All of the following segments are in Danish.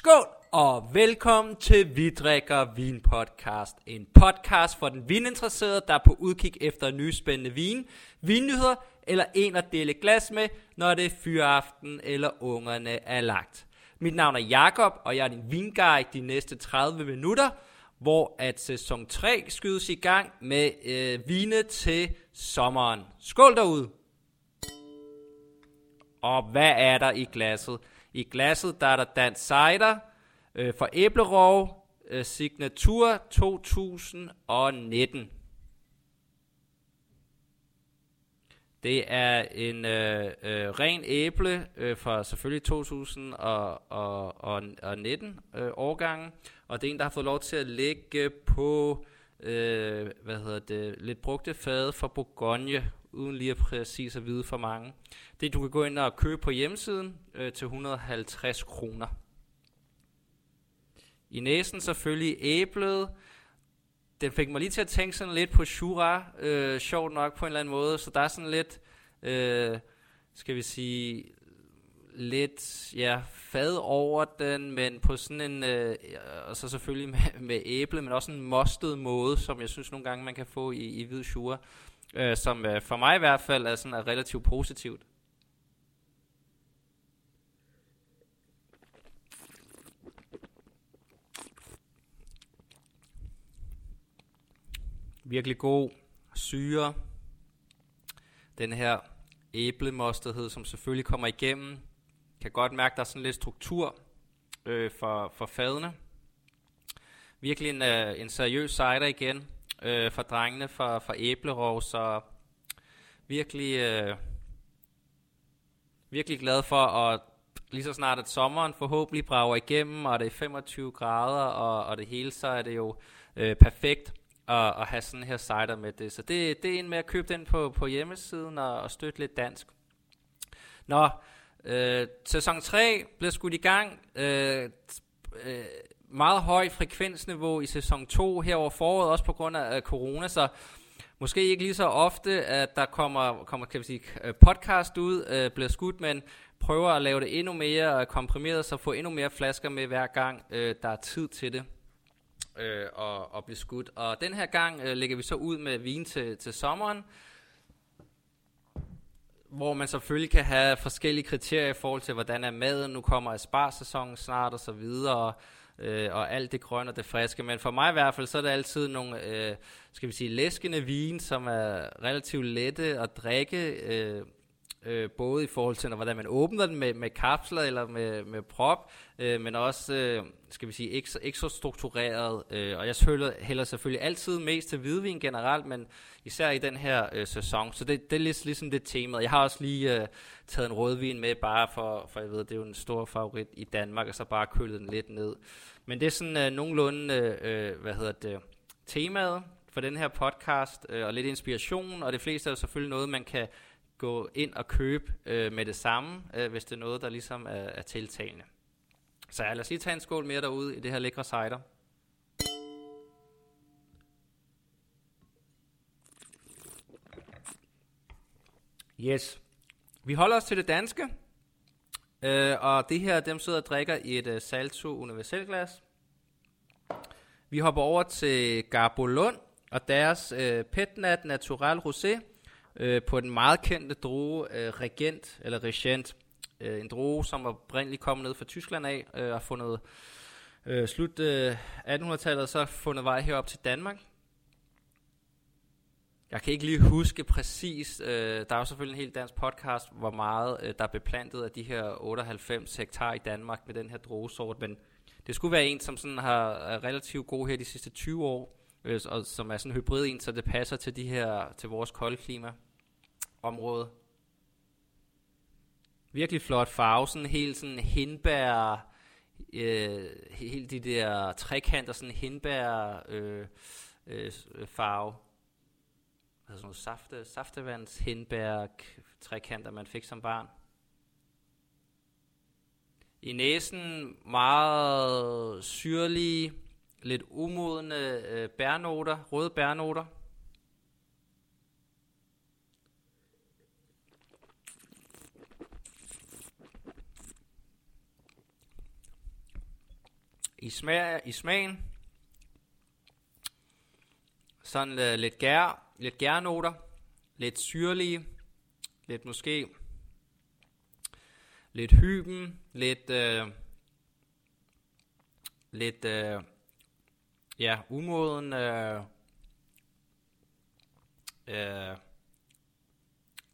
Skål og velkommen til Vi drikker vin podcast. En podcast for den vininteresserede, der er på udkig efter nye spændende vin, vinnyheder eller en at dele glas med, når det er fyraften eller ungerne er lagt. Mit navn er Jakob og jeg er din vinguide de næste 30 minutter, hvor at sæson 3 skydes i gang med øh, vine til sommeren. Skål derude! Og hvad er der i glasset? I glasset der er der Dan cider øh, for æblerov øh, signatur 2019. Det er en øh, øh, ren æble øh, fra selvfølgelig 2019 øh, årgangen, og det er en, der har fået lov til at ligge på øh, hvad hedder det, lidt brugte fade fra Bourgogne, uden lige at præcis at vide for mange. Det du kan gå ind og købe på hjemmesiden øh, til 150 kroner. I næsen selvfølgelig æblet. Den fik mig lige til at tænke sådan lidt på Shura, øh, sjovt nok på en eller anden måde. Så der er sådan lidt, øh, skal vi sige, lidt ja, fad over den, men på sådan en, øh, og så selvfølgelig med, med æble, men også en mostet måde, som jeg synes nogle gange man kan få i, i hvid Shura, øh, som øh, for mig i hvert fald er, sådan, er relativt positivt. virkelig god syre. Den her æblemostethed, som selvfølgelig kommer igennem. Kan godt mærke, der er sådan lidt struktur øh, for, for fadene. Virkelig en, øh, en seriøs cider igen øh, for drengene fra, for æblerov, så virkelig, øh, virkelig glad for at lige så snart at sommeren forhåbentlig brager igennem, og det er 25 grader, og, og det hele, så er det jo øh, perfekt at, at have sådan her cider med det. Så det, det er en med at købe den på, på hjemmesiden og, og støtte lidt dansk. Nå, øh, sæson 3 bliver skudt i gang. Øh, øh, meget høj frekvensniveau i sæson 2 her over foråret, også på grund af øh, corona, så måske ikke lige så ofte, at der kommer, kommer kan vi sige, øh, podcast ud, øh, bliver skudt, men prøver at lave det endnu mere øh, komprimeret, så få endnu mere flasker med hver gang, øh, der er tid til det øh, og, og blive skudt. Og den her gang øh, lægger vi så ud med vin til, til sommeren, hvor man selvfølgelig kan have forskellige kriterier i forhold til, hvordan er maden, nu kommer asparsæsonen snart og så videre, øh, og alt det grønne og det friske. Men for mig i hvert fald, så er det altid nogle, øh, skal vi sige, læskende vin, som er relativt lette at drikke, øh, øh, både i forhold til, hvordan man åbner den med, med kapsler eller med, med prop, øh, men også, øh, skal vi sige, ikke, ikke så struktureret. Øh, og jeg hælder, hælder selvfølgelig altid mest til hvidvin generelt, men især i den her øh, sæson. Så det, det er lidt, ligesom det tema. Jeg har også lige øh, taget en rødvin med, bare for, for jeg ved, det er jo en stor favorit i Danmark, og så bare kølet den lidt ned. Men det er sådan øh, nogenlunde, øh, øh hvad hedder det, temaet for den her podcast, øh, og lidt inspiration, og det fleste er selvfølgelig noget, man kan gå ind og købe øh, med det samme, øh, hvis det er noget, der ligesom er, er tiltalende. Så lad os lige tage en skål mere derude i det her lækre cider. Yes. Vi holder os til det danske. Øh, og det her, dem sidder og drikker i et øh, Salto Universelglas. Vi hopper over til Garbolund og deres øh, Petnat Natural Rosé øh, på den meget kendte droge øh, Regent, eller Regent. Øh, en droge, som oprindeligt kom ned fra Tyskland af, øh, og fundet øh, slut øh, 1800-tallet, så fundet vej herop til Danmark. Jeg kan ikke lige huske præcis, øh, der er jo selvfølgelig en helt dansk podcast, hvor meget øh, der er beplantet af de her 98 hektar i Danmark med den her drogesort, men det skulle være en, som sådan har er relativt god her de sidste 20 år, øh, og som er sådan en hybrid en, så det passer til de her til vores koldklima område. Virkelig flot farve, sådan helt sådan hindbær, øh, helt de der trekanter, sådan hindbær øh, øh, øh, farve. Altså sådan noget safte, øh, saftevands hindbær trekanter, man fik som barn. I næsen meget syrlige, lidt umodne øh, bærnoter, røde bærnoter. i, smag, i smagen. Sådan øh, lidt gær, lidt gærnoter, lidt syrlige, lidt måske lidt hyben, lidt øh, lidt øh, ja, umoden Øh, øh,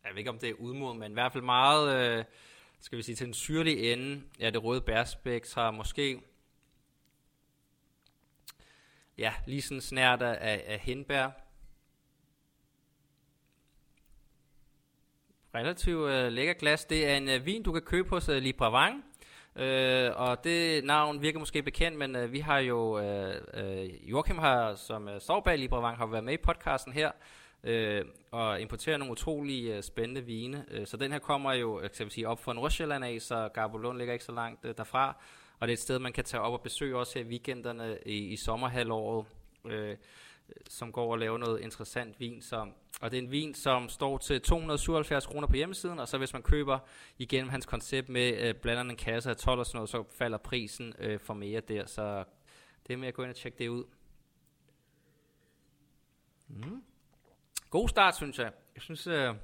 jeg ved ikke om det er udmoden, men i hvert fald meget, Øh, skal vi sige, til den syrlige ende ja, det røde bærspektrum, måske ja, lige sådan snært af, af hindbær. Relativt øh, lækker glas. Det er en øh, vin, du kan købe hos øh, Libravang. Øh, og det navn virker måske bekendt, men øh, vi har jo, øh, øh, Joachim har, som øh, står bag Libravang, har været med i podcasten her, øh, og importerer nogle utrolig øh, spændende vine. Øh, så den her kommer jo, uh, kan sige, op fra Nordsjælland af, så Garbolund ligger ikke så langt øh, derfra. Og det er et sted, man kan tage op og besøge også her i weekenderne i, i sommerhalvåret, øh, som går og laver noget interessant vin. Så, og det er en vin, som står til 277 kroner på hjemmesiden, og så hvis man køber igennem hans koncept med øh, blandt en kasse af 12 og sådan noget, så falder prisen øh, for mere der. Så det er med at gå ind og tjekke det ud. Mm. God start, synes jeg. Jeg synes, øh,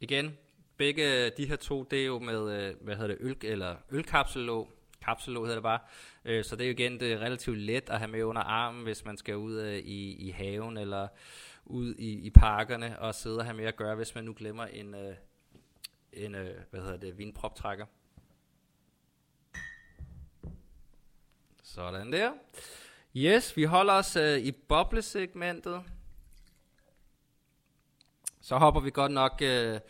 igen, begge de her to, det er jo med, øh, hvad hedder det, øl, eller ølkapsellåg, kapsellåg hedder det bare. Øh, så det er jo igen det er relativt let at have med under armen, hvis man skal ud øh, i, i haven eller ud i, i parkerne og sidde og have med at gøre, hvis man nu glemmer en, øh, en øh, hvad hedder det, vindproptrækker. Sådan der. Yes, vi holder os øh, i boblesegmentet. Så hopper vi godt nok øh,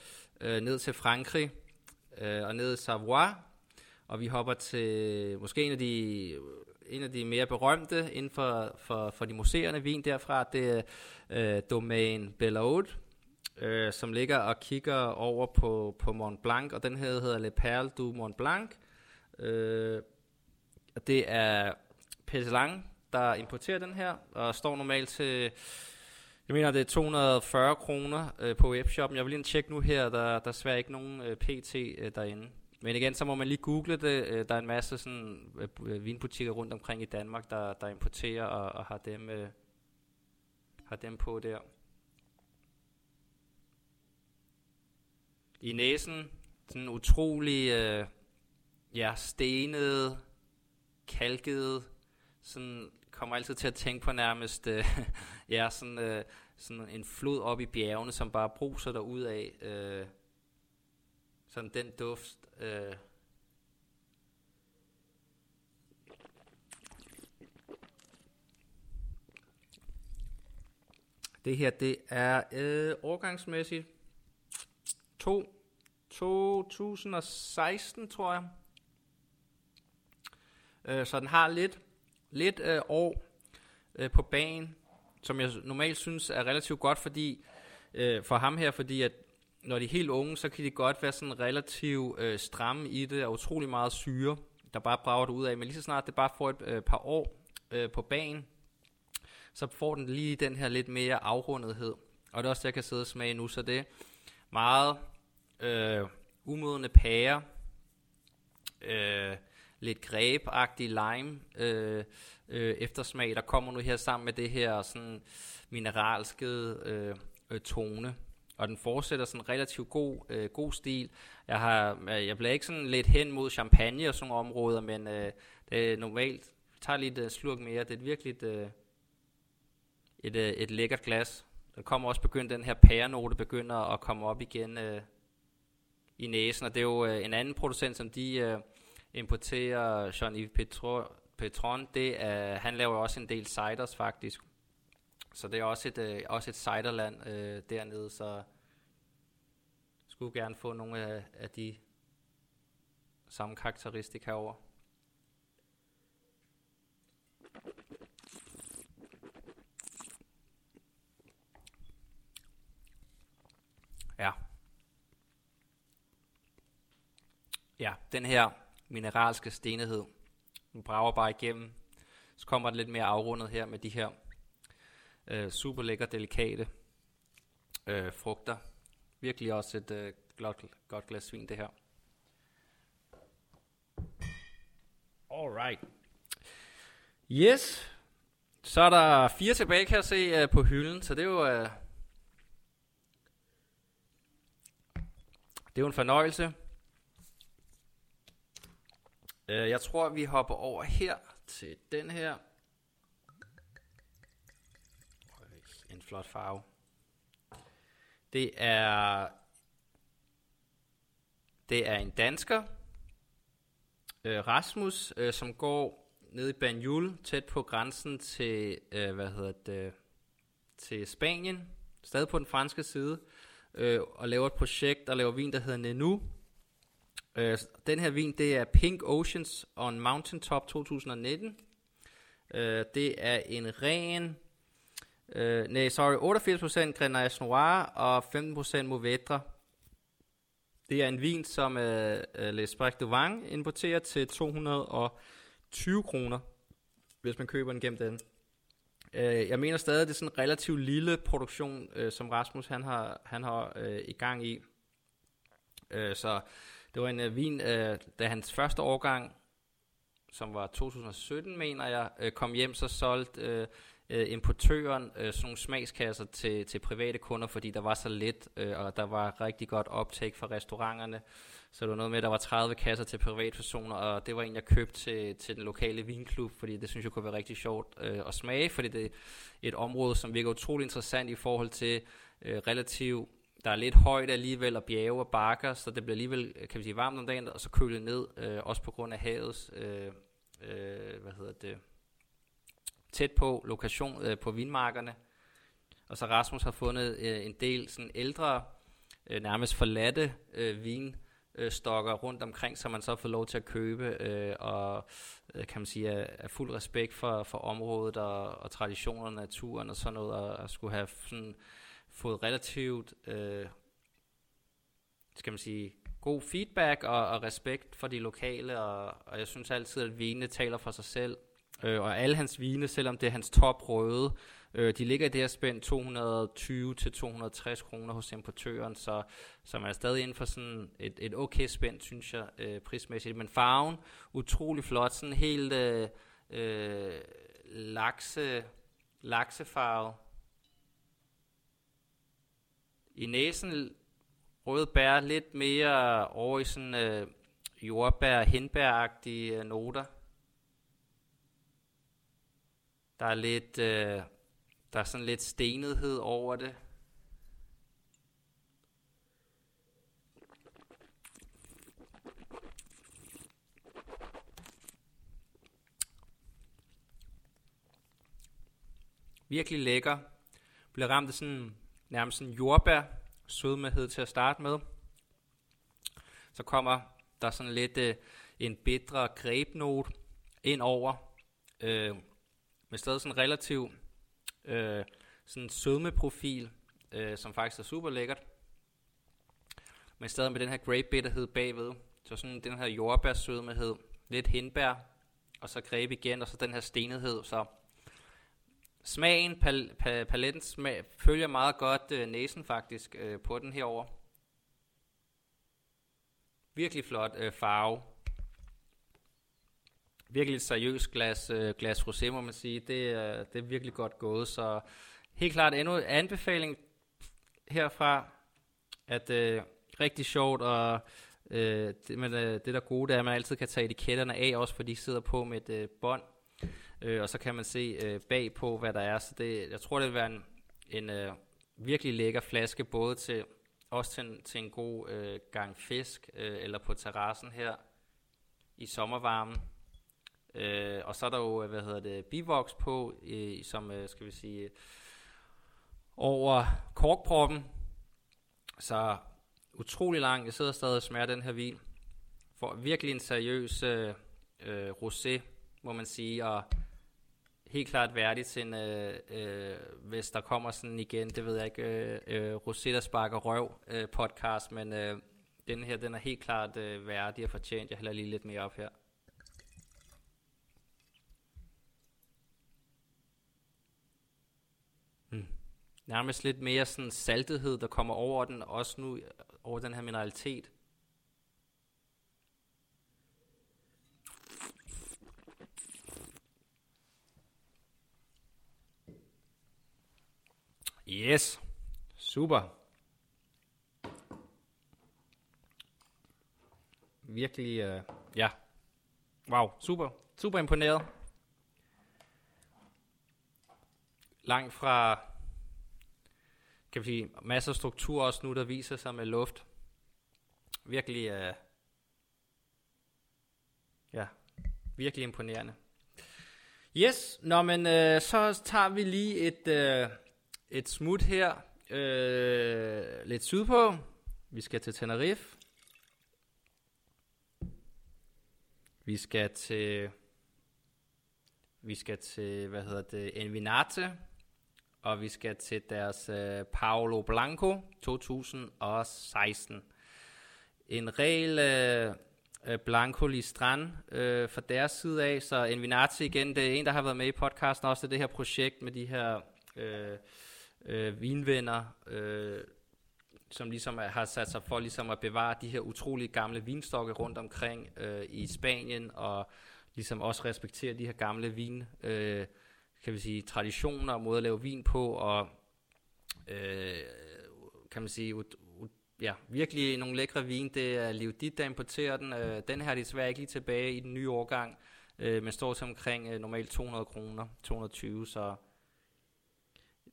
øh, ned til Frankrig øh, og ned i Savoie, og vi hopper til måske en af de, en af de mere berømte inden for, for, for de museerne vin derfra, det er øh, Domaine Bellaude, øh, som ligger og kigger over på, på Mont Blanc, og den her hedder Le Perle du Mont Blanc. Øh, det er Peselang, der importerer den her, og står normalt til, jeg mener det er 240 kroner øh, på webshoppen. Jeg vil lige tjekke nu her, der, der er desværre ikke nogen øh, PT øh, derinde. Men igen, så må man lige google det. Øh, der er en masse sådan, øh, vinbutikker rundt omkring i Danmark, der, der importerer og, og har, dem, øh, har dem på der. I næsen, sådan utrolig øh, ja, stenet, kalket, sådan kommer altid til at tænke på nærmest øh, ja, sådan, øh, sådan en flod op i bjergene, som bare bruser der ud af. Øh, sådan den duft. Øh, det her, det er øh, årgangsmæssigt 2, 2016, tror jeg. Øh, så den har lidt, lidt øh, år øh, på banen, som jeg normalt synes er relativt godt, fordi øh, for ham her, fordi at når de er helt unge, så kan de godt være sådan relativt øh, stramme i det, og utrolig meget syre, der bare brager det ud af. Men lige så snart det bare får et øh, par år øh, på banen, så får den lige den her lidt mere afrundethed. Og det er også det, jeg kan sidde og smage nu, så det er meget øh, umodende pære, øh, lidt græbagtig lime øh, øh, eftersmag, der kommer nu her sammen med det her sådan mineralske øh, øh, tone og den fortsætter sådan relativt god, øh, god stil. Jeg, har, øh, jeg bliver ikke sådan lidt hen mod champagne og sådan nogle områder, men øh, det er normalt, tager lidt uh, slurk mere. Det er virkelig et, øh, et, øh, et lækkert glas. Der kommer også begyndt, den her pærenote begynder at komme op igen øh, i næsen, og det er jo øh, en anden producent, som de øh, importerer, Jean-Yves Petro, Petron, det er, han laver også en del ciders faktisk. Så det er også et, øh, også et ciderland øh, dernede, så skulle gerne få nogle af, af de samme karakteristika over. Ja. Ja, den her mineralske stenighed, den brager bare igennem. Så kommer det lidt mere afrundet her med de her Øh, super lækker, delikate øh, frugter. Virkelig også et øh, godt, godt glas vin, det her. Alright. Yes. Så er der fire tilbage, kan jeg se, øh, på hylden, så det er jo... Øh, det er jo en fornøjelse. Øh, jeg tror, vi hopper over her til den her. En flot farve. Det er det er en dansker, øh, Rasmus, øh, som går ned i Banjul, tæt på grænsen til, øh, hvad hedder det, til Spanien, stadig på den franske side, øh, og laver et projekt, der laver vin, der hedder Nenu. Øh, den her vin, det er Pink Oceans on Mountaintop 2019. Øh, det er en ren, øh, nej, sorry, 88% Grenache Noir og 15% Mourvedre. Det er en vin, som øh, øh Les L'Espresso de Vang importerer til 220 kroner, hvis man køber den gennem den. Øh, jeg mener stadig, at det er sådan en relativt lille produktion, øh, som Rasmus han har, han har øh, i gang i. Øh, så det var en øh, vin, øh, da hans første årgang, som var 2017, mener jeg, øh, kom hjem, så solgte øh, øh, importøren øh, sådan nogle smagskasser til, til private kunder, fordi der var så lidt, øh, og der var rigtig godt optag fra restauranterne. Så det var noget med, at der var 30 kasser til privatpersoner, og det var en, jeg købte til, til den lokale vinklub, fordi det synes jeg kunne være rigtig sjovt øh, at smage, fordi det er et område, som virker utrolig interessant i forhold til øh, relativt der er lidt højt alligevel, og bjerge og bakker, så det bliver alligevel, kan vi sige, varmt om dagen, og så kølet ned, øh, også på grund af havets, øh, øh, hvad hedder det, tæt på lokation øh, på vinmarkerne. Og så Rasmus har fundet øh, en del sådan ældre, øh, nærmest forladte øh, vinstokker rundt omkring, som man så har fået lov til at købe, øh, og øh, kan man sige, er, er fuld respekt for, for området og, og traditionerne, naturen og sådan noget, og, og skulle have sådan, fået relativt, øh, skal man sige, god feedback og, og respekt for de lokale, og, og jeg synes altid, at vinene taler for sig selv, Øh, og alle hans vine, selvom det er hans top røde, øh, de ligger i det her spænd 220 til 260 kroner hos importøren, så, så man er stadig inden for sådan et, et okay spænd, synes jeg, øh, prismæssigt. Men farven, utrolig flot, sådan helt øh, øh, lakse, laksefarve. I næsen røde bær, lidt mere over i sådan øh, jordbær, hindbæragtige øh, noter. Der er lidt, øh, der er sådan lidt stenethed over det. Virkelig lækker. Bliver ramt af sådan nærmest sådan jordbær sødmehed til at starte med. Så kommer der sådan lidt øh, en bedre grebnote ind over. Øh, men stadig sådan relativ øh, sådan sødmeprofil, øh, som faktisk er super lækkert. Men stadig med den her grape bitterhed bagved. Så sådan den her jordbærsødmehed, lidt hindbær, og så greb igen, og så den her stenethed. Så smagen, pal, pal, paletten smag, følger meget godt øh, næsen faktisk øh, på den herover. Virkelig flot øh, farve virkelig et seriøst glas, øh, glas rosé, må man sige. Det, øh, det er virkelig godt gået, så helt klart endnu en anbefaling herfra, at øh, rigtig sjovt, og øh, det, men, øh, det der gode, det er, at man altid kan tage etiketterne af, også fordi de sidder på med et øh, bånd, øh, og så kan man se øh, bag på, hvad der er. Så det, jeg tror, det vil være en, en øh, virkelig lækker flaske, både til også til en, til en god øh, gang fisk, øh, eller på terrassen her i sommervarmen. Øh, og så er der jo, hvad hedder det, bivoks på, øh, som, øh, skal vi sige, over korkproppen. Så utrolig lang. Jeg sidder stadig og smager den her vin. For virkelig en seriøs øh, øh, rosé, må man sige, og helt klart værdig til en, øh, øh, hvis der kommer sådan igen, det ved jeg ikke, øh, øh, rosé, der sparker røv øh, podcast, men øh, den her, den er helt klart øh, værdig og fortjent. Jeg hælder lige lidt mere op her. nærmest lidt mere sådan saltethed, der kommer over den, også nu over den her mineralitet. Yes, super. Virkelig, øh, ja. Wow, super. Super imponeret. Langt fra kan vi sige, masser af struktur også nu, der viser sig med luft. Virkelig, øh, ja, virkelig imponerende. Yes, nå men øh, så tager vi lige et, øh, et smut her øh, lidt sydpå. Vi skal til Tenerife. Vi skal til vi skal til, hvad hedder det, Envinate, og vi skal til deres øh, Paolo Blanco 2016. En regel øh, øh Blanco Listran øh, fra deres side af, så Envinati igen, det er en, der har været med i podcasten også, det, det her projekt med de her øh, øh, vinvenner, øh, som ligesom har sat sig for ligesom at bevare de her utrolige gamle vinstokke rundt omkring øh, i Spanien, og ligesom også respektere de her gamle vin, øh, kan vi sige, traditioner og måder at lave vin på, og øh, kan man sige, ud, ud, ja, virkelig nogle lækre vin. Det er Liudit, der importerer den. Øh, den her er desværre ikke lige tilbage i den nye årgang, øh, men står til omkring øh, normalt 200 kroner, 220, så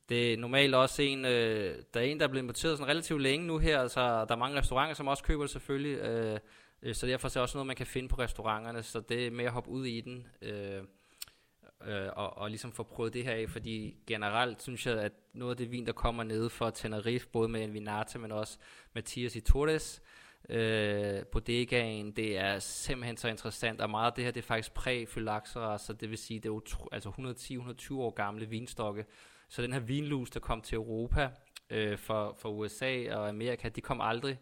det er normalt også en, øh, der er en, der er blevet importeret sådan relativt længe nu her, så der er mange restauranter, som også køber det selvfølgelig, øh, øh så derfor er det også noget, man kan finde på restauranterne, så det er med at hoppe ud i den, øh, øh, og, og ligesom få prøvet det her af, fordi generelt synes jeg, at noget af det vin, der kommer ned fra Tenerife, både med Envinate, men også Mathias i Torres, øh, bodegaen, det er simpelthen så interessant, og meget af det her, det er faktisk præfylaxera, så det vil sige, det er utro, altså 110-120 år gamle vinstokke, så den her vinlus, der kom til Europa øh, for, for USA og Amerika, de kom aldrig,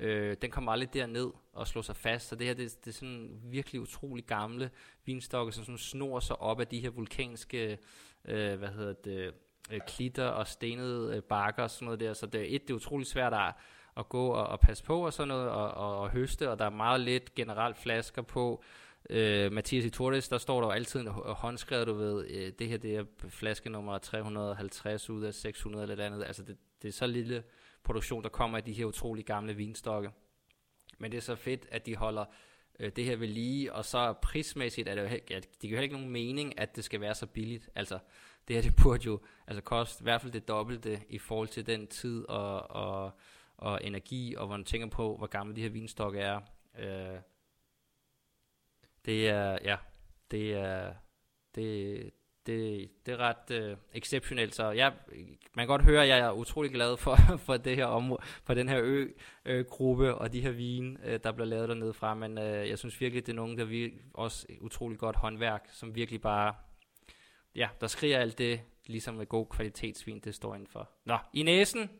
øh, den kom aldrig derned og slog sig fast. Så det her, det, det er sådan virkelig utrolig gamle vinstokke, som sådan snor sig op af de her vulkanske, øh, hvad hedder det, øh, klitter og stenede øh, bakker og sådan noget der. Så det, et, det er utrolig svært at, at gå og, og passe på og sådan noget, og, og, og høste, og der er meget lidt generelt flasker på. Øh, Mathias i Torres, der står der jo altid en håndskrevet, du ved, øh, det her det er flaske nummer 350 ud af 600 eller et andet. Altså det, det er så lille produktion, der kommer af de her utrolig gamle vinstokke. Men det er så fedt, at de holder øh, det her ved lige, og så prismæssigt er det jo, ja, det giver heller ikke nogen mening, at det skal være så billigt. Altså, det her det burde jo altså koste i hvert fald det dobbelte i forhold til den tid og, og, og energi, og hvor man tænker på, hvor gamle de her vinstokke er. Øh, det er, ja, det er, det, det, det er ret øh, exceptionelt, så ja, man kan godt høre, at jeg er utrolig glad for, for det her område, for den her ø-gruppe øh, og de her vin, øh, der bliver lavet dernede fra, men øh, jeg synes virkelig, det er nogen, der vi også utrolig godt håndværk, som virkelig bare, ja, der skriger alt det, ligesom med god kvalitetsvin, det står indenfor. Nå, i næsen,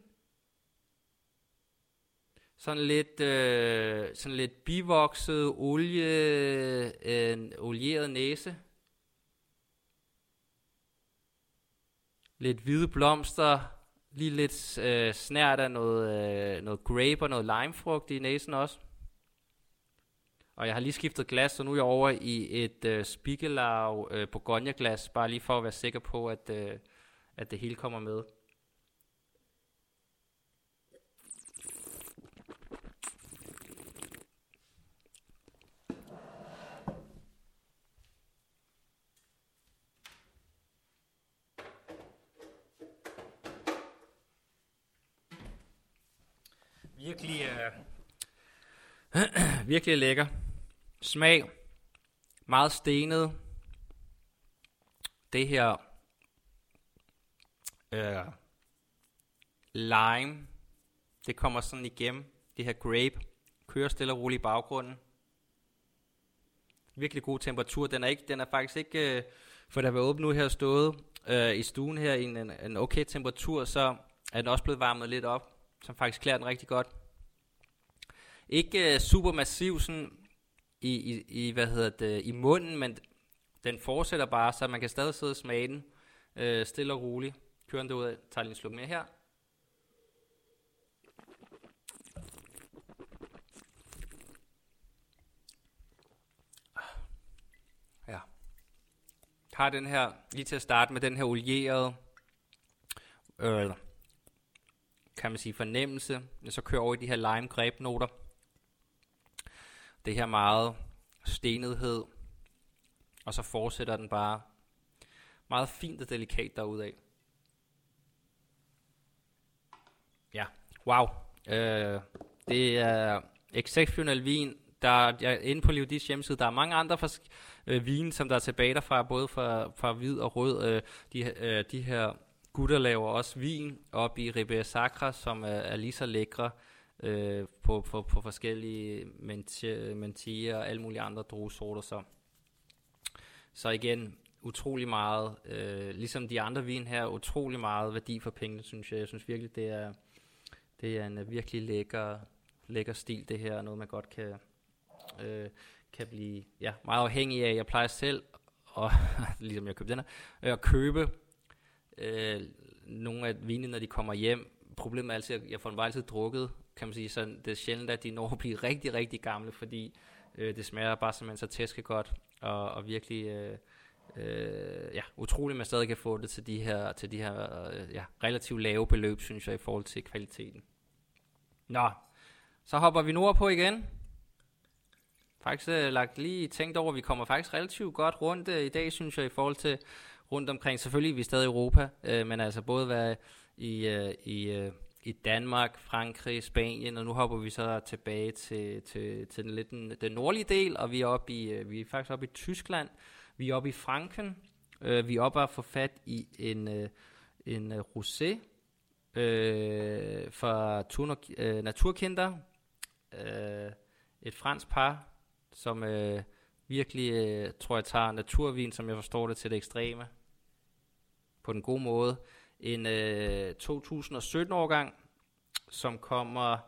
sådan lidt, øh, sådan lidt bivokset olie, en olieret næse. Lidt hvide blomster, lige lidt øh, snært af noget, øh, noget grape og noget limefrugt i næsen også. Og jeg har lige skiftet glas, så nu er jeg over i et øh, Spiegelau øh, Bourgogne-glas, bare lige for at være sikker på, at, øh, at det hele kommer med. Virkelig, øh, virkelig lækker. Smag. Meget stenet. Det her øh, lime, det kommer sådan igennem. Det her grape kører stille og roligt i baggrunden. Virkelig god temperatur. Den er, ikke, den er faktisk ikke, øh, for der var åbent nu her stået øh, i stuen her i en, en okay temperatur, så er den også blevet varmet lidt op som faktisk klæder den rigtig godt. Ikke øh, uh, super massiv sådan i, i, i, hvad hedder det, i munden, men den fortsætter bare, så man kan stadig sidde og smage den uh, stille og roligt. Kører den derud, tager lige en sluk mere her. Ah. Ja. Har den her, lige til at starte med den her olierede, øh, kan man sige, fornemmelse. Så kører over i de her lime grebnoter. Det her meget stenethed. Og så fortsætter den bare meget fint og delikat derudad. Ja, wow. Øh, det er exceptionel vin. Der, jeg er inde på Livdis hjemmeside. Der er mange andre fors- øh, vin, som der er tilbage derfra, både fra, fra hvid og rød. Øh, de, øh, de her gutter laver også vin op i Ribera Sacra, som er, er lige så lækre øh, på, på, på forskellige mentier og alle mulige andre druesorter. Så. så igen, utrolig meget, øh, ligesom de andre vin her, utrolig meget værdi for pengene, synes jeg. Jeg synes virkelig, det er, det er en virkelig lækker, lækker stil, det her. Noget, man godt kan, øh, kan blive ja, meget afhængig af. Jeg plejer selv, og, ligesom jeg købte den her, at købe øh, nogle af vinene, når de kommer hjem. Problemet er altid, at jeg får dem bare altid drukket, kan man sige. Så det er sjældent, at de når at blive rigtig, rigtig gamle, fordi øh, det smager bare simpelthen så tæske godt, og, og virkelig... Øh, øh, ja, utroligt, man stadig kan få det til de her, til de her øh, ja, relativt lave beløb, synes jeg, i forhold til kvaliteten. Nå, så hopper vi nu på igen. Faktisk øh, lagt lige tænkt over, at vi kommer faktisk relativt godt rundt øh, i dag, synes jeg, i forhold til rundt omkring. Selvfølgelig vi er stadig i Europa, øh, men altså både være i, øh, i, øh, i Danmark, Frankrig, Spanien, og nu hopper vi så tilbage til, til, til den, lidt den, den nordlige del, og vi er, oppe i, øh, vi er faktisk oppe i Tyskland, vi er oppe i Franken. Øh, vi er oppe at få fat i en, øh, en uh, rosé øh, fra Turner, øh, Naturkinder. Øh, et fransk par, som øh, virkelig, øh, tror jeg, tager naturvin, som jeg forstår det, til det ekstreme. På den gode måde. En øh, 2017-årgang, som kommer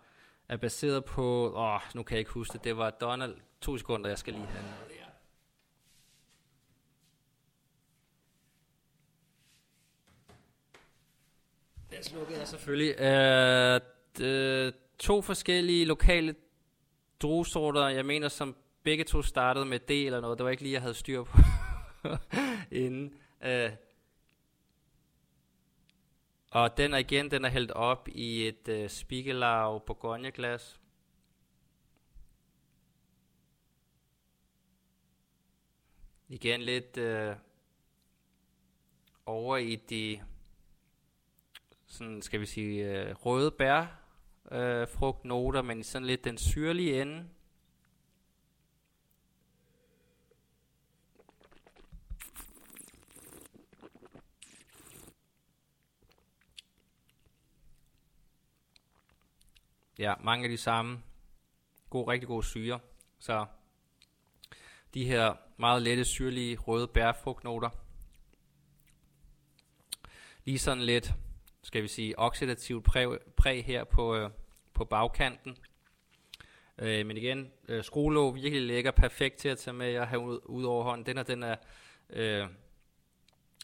er baseret på, åh, nu kan jeg ikke huske det, det var Donald, to sekunder, jeg skal lige have. Den slukkede jeg selvfølgelig. Øh, uh, de, to forskellige lokale druesorter, jeg mener, som begge to startede med D eller noget. Det var ikke lige, jeg havde styr på inden. Uh, og den er igen, den er hældt op i et øh, Spiegelau Bourgogne-glas. Igen lidt øh, over i de sådan, skal vi sige, øh, røde bær, øh, frugtnoter, men sådan lidt den syrlige ende. Ja, mange af de samme. God, rigtig god syre. Så de her meget lette, syrlige, røde bærfrugtnoter. Lige sådan lidt skal vi sige, oxidativt præg, præg her på, øh, på bagkanten. Øh, men igen, øh, skruelåg virkelig lækker, perfekt til at tage med og have ud, ud over hånden. Den er, den er øh,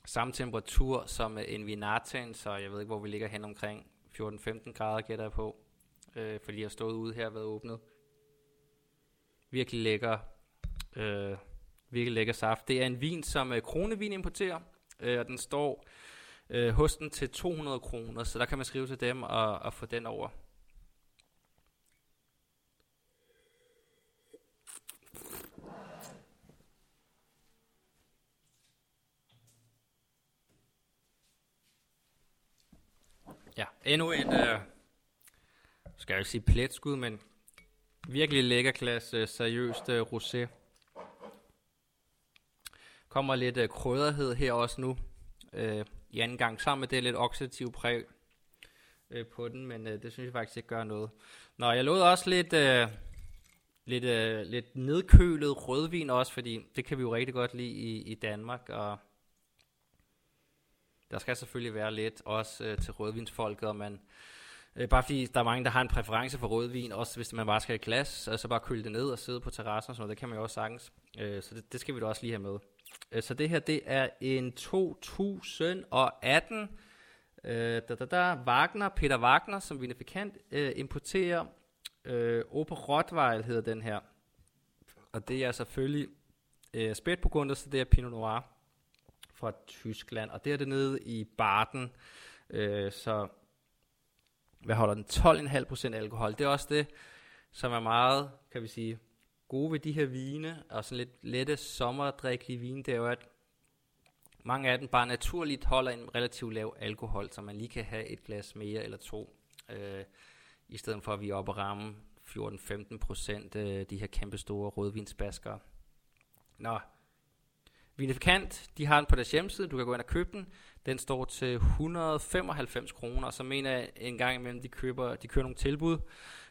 samme temperatur som øh, en vinaten, så jeg ved ikke, hvor vi ligger hen omkring 14-15 grader, gætter jeg på. Øh, fordi jeg har stået ude her og været åbnet. Virkelig lækker, øh, virkelig lækker saft. Det er en vin, som øh, Kronevin importerer, øh, og den står øh, hos den til 200 kroner, så der kan man skrive til dem og, og få den over. Ja, endnu et, øh, skal jeg ikke sige pletskud, men virkelig lækker klasse, øh, seriøst øh, rosé. Kommer lidt øh, krydderhed her også nu. Øh, i anden gang sammen med det lidt oxidativ præg øh, på den, men øh, det synes jeg faktisk ikke gør noget. Nå, jeg lod også lidt, øh, lidt, øh, lidt nedkølet rødvin også, fordi det kan vi jo rigtig godt lide i, i Danmark, og der skal selvfølgelig være lidt også øh, til rødvinsfolket, og man, øh, bare fordi der er mange, der har en præference for rødvin, også hvis man bare skal have glas, så så bare køle det ned og sidde på terrassen og sådan noget, det kan man jo også sagtens. Øh, så det, det skal vi da også lige have med. Øh, så det her, det er en 2018 øh, da, da, da, Wagner, Peter Wagner, som vinifikant øh, importerer. Øh, Oper Rottweil hedder den her. Og det er selvfølgelig øh, spætburgunder, så det er Pinot Noir fra Tyskland. Og det er det nede i Baden. Øh, så hvad holder den? 12,5% alkohol. Det er også det, som er meget, kan vi sige, gode ved de her vine, og sådan lidt lette sommerdrikkelige vine, det er jo, at mange af dem bare naturligt holder en relativt lav alkohol, så man lige kan have et glas mere eller to, øh, i stedet for at vi er oppe og ramme 14-15 procent øh, de her kæmpe store rødvinsbasker. Nå, Vinifikant, de har den på deres hjemmeside, du kan gå ind og købe den. Den står til 195 kroner, så mener jeg en gang imellem, de køber, de kører nogle tilbud.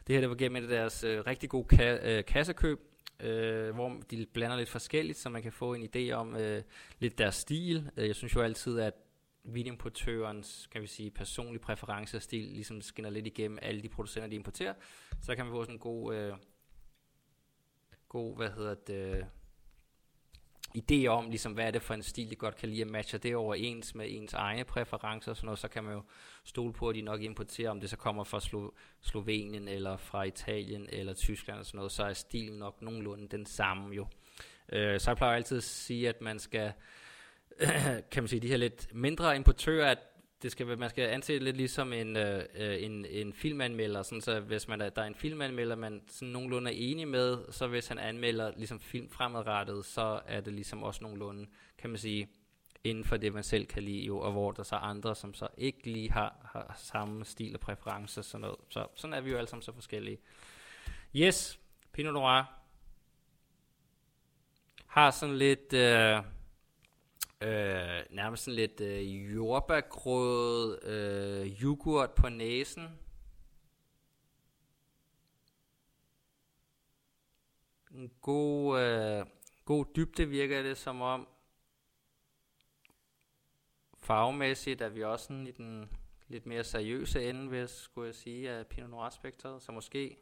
Det her det var gennem et af deres øh, rigtig gode ka- øh, kassekøb, øh, hvor de blander lidt forskelligt, så man kan få en idé om øh, lidt deres stil. Øh, jeg synes jo altid, at vinimportørens, kan vi sige, personlige præference og stil ligesom skinner lidt igennem alle de producenter, de importerer. Så kan man få sådan en god, øh, god hvad hedder det, idé om, ligesom, hvad er det for en stil, de godt kan lide at matche det overens med ens egne præferencer og sådan noget, så kan man jo stole på, at de nok importerer, om det så kommer fra Slo- Slovenien, eller fra Italien, eller Tyskland og sådan noget, så er stilen nok nogenlunde den samme jo. Øh, så jeg plejer altid at sige, at man skal, kan man sige, de her lidt mindre importører, at det skal, man skal anse det lidt ligesom en, øh, øh, en, en filmanmelder, sådan så hvis man er, der er en filmanmelder, man sådan nogenlunde er enig med, så hvis han anmelder ligesom film fremadrettet, så er det ligesom også nogenlunde, kan man sige, inden for det, man selv kan lide, jo, og hvor der så er andre, som så ikke lige har, har samme stil og præferencer, sådan noget. Så sådan er vi jo alle sammen så forskellige. Yes, Pinot Noir har sådan lidt... Øh, Øh, nærmest sådan lidt øh, jordbærgrød, øh, yoghurt på næsen. En god, øh, god dybde virker det som om. Farvemæssigt er vi også sådan i den lidt mere seriøse ende, hvis skulle jeg sige, af Pinot Noir spektret. Så måske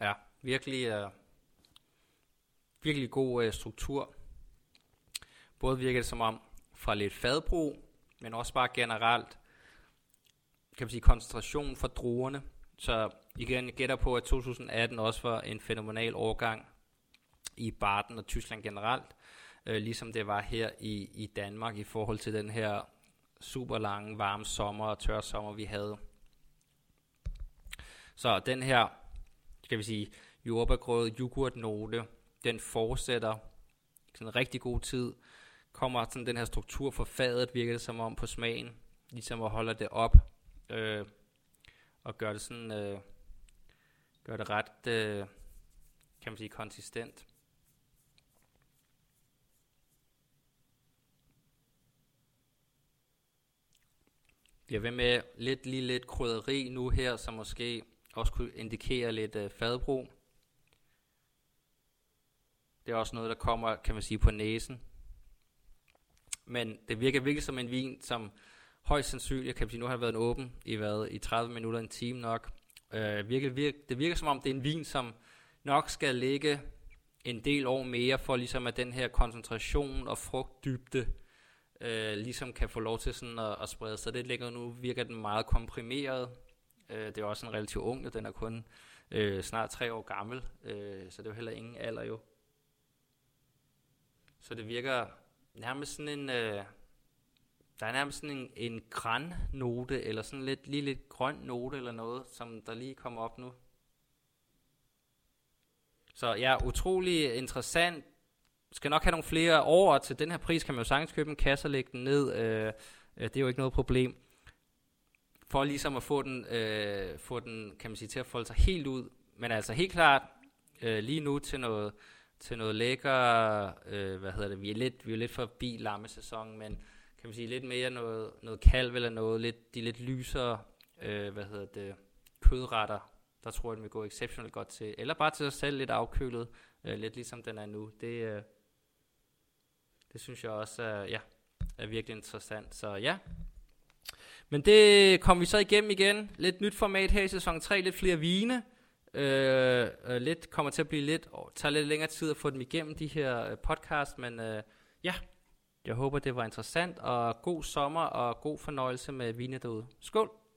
Ja, virkelig, uh, virkelig god uh, struktur. Både virker det som om fra lidt fadbrug, men også bare generelt, kan man sige, koncentration for druerne. Så igen, jeg gætter på, at 2018 også var en fænomenal overgang i Baden og Tyskland generelt, øh, ligesom det var her i, i Danmark i forhold til den her super lange, varme sommer og tør sommer, vi havde. Så den her skal vi sige, jordbærgrød, yoghurtnote, den fortsætter sådan en rigtig god tid. Kommer sådan den her struktur for fadet, virker det som om på smagen, ligesom at holde det op, øh, og gør det sådan, øh, gør det ret, øh, kan man sige, konsistent. Jeg vil med lidt, lige lidt krydderi nu her, som måske også kunne indikere lidt øh, fadbrug. Det er også noget, der kommer, kan man sige, på næsen. Men det virker virkelig som en vin, som højst sandsynligt, kan man sige, nu har været en åben i, hvad, i 30 minutter, en time nok. Øh, virker, virker, det virker som om, det er en vin, som nok skal ligge en del år mere, for ligesom at den her koncentration og frugtdybde, øh, ligesom kan få lov til sådan at, at sprede sig lidt længere. Nu virker den meget komprimeret, Øh, det er også en relativt ung, den er kun øh, snart tre år gammel, øh, så det er jo heller ingen alder jo. Så det virker nærmest sådan en, øh, der er nærmest sådan en, en græn note, eller sådan lidt, lige lidt grøn note eller noget, som der lige kommer op nu. Så ja, utrolig interessant. Skal nok have nogle flere år til den her pris, kan man jo sagtens købe en kasse og lægge den ned. Øh, øh det er jo ikke noget problem for ligesom at få den, øh, få den, kan man sige, til at folde sig helt ud. Men altså helt klart, øh, lige nu til noget, til noget lækker, øh, hvad hedder det, vi er lidt, vi er lidt forbi lammesæsonen, men kan man sige lidt mere noget, noget kalv eller noget, lidt, de lidt lysere, øh, hvad hedder det, kødretter, der tror jeg, den vil gå exceptionelt godt til. Eller bare til sig selv lidt afkølet, øh, lidt ligesom den er nu. Det, øh, det synes jeg også er, ja, er virkelig interessant. Så ja, men det kom vi så igennem igen. Lidt nyt format her i sæson 3, lidt flere vine. Øh, øh, lidt kommer til at blive lidt, og tager lidt længere tid at få dem igennem de her øh, podcast, men øh, ja, jeg håber det var interessant, og god sommer og god fornøjelse med vine derude. Skål!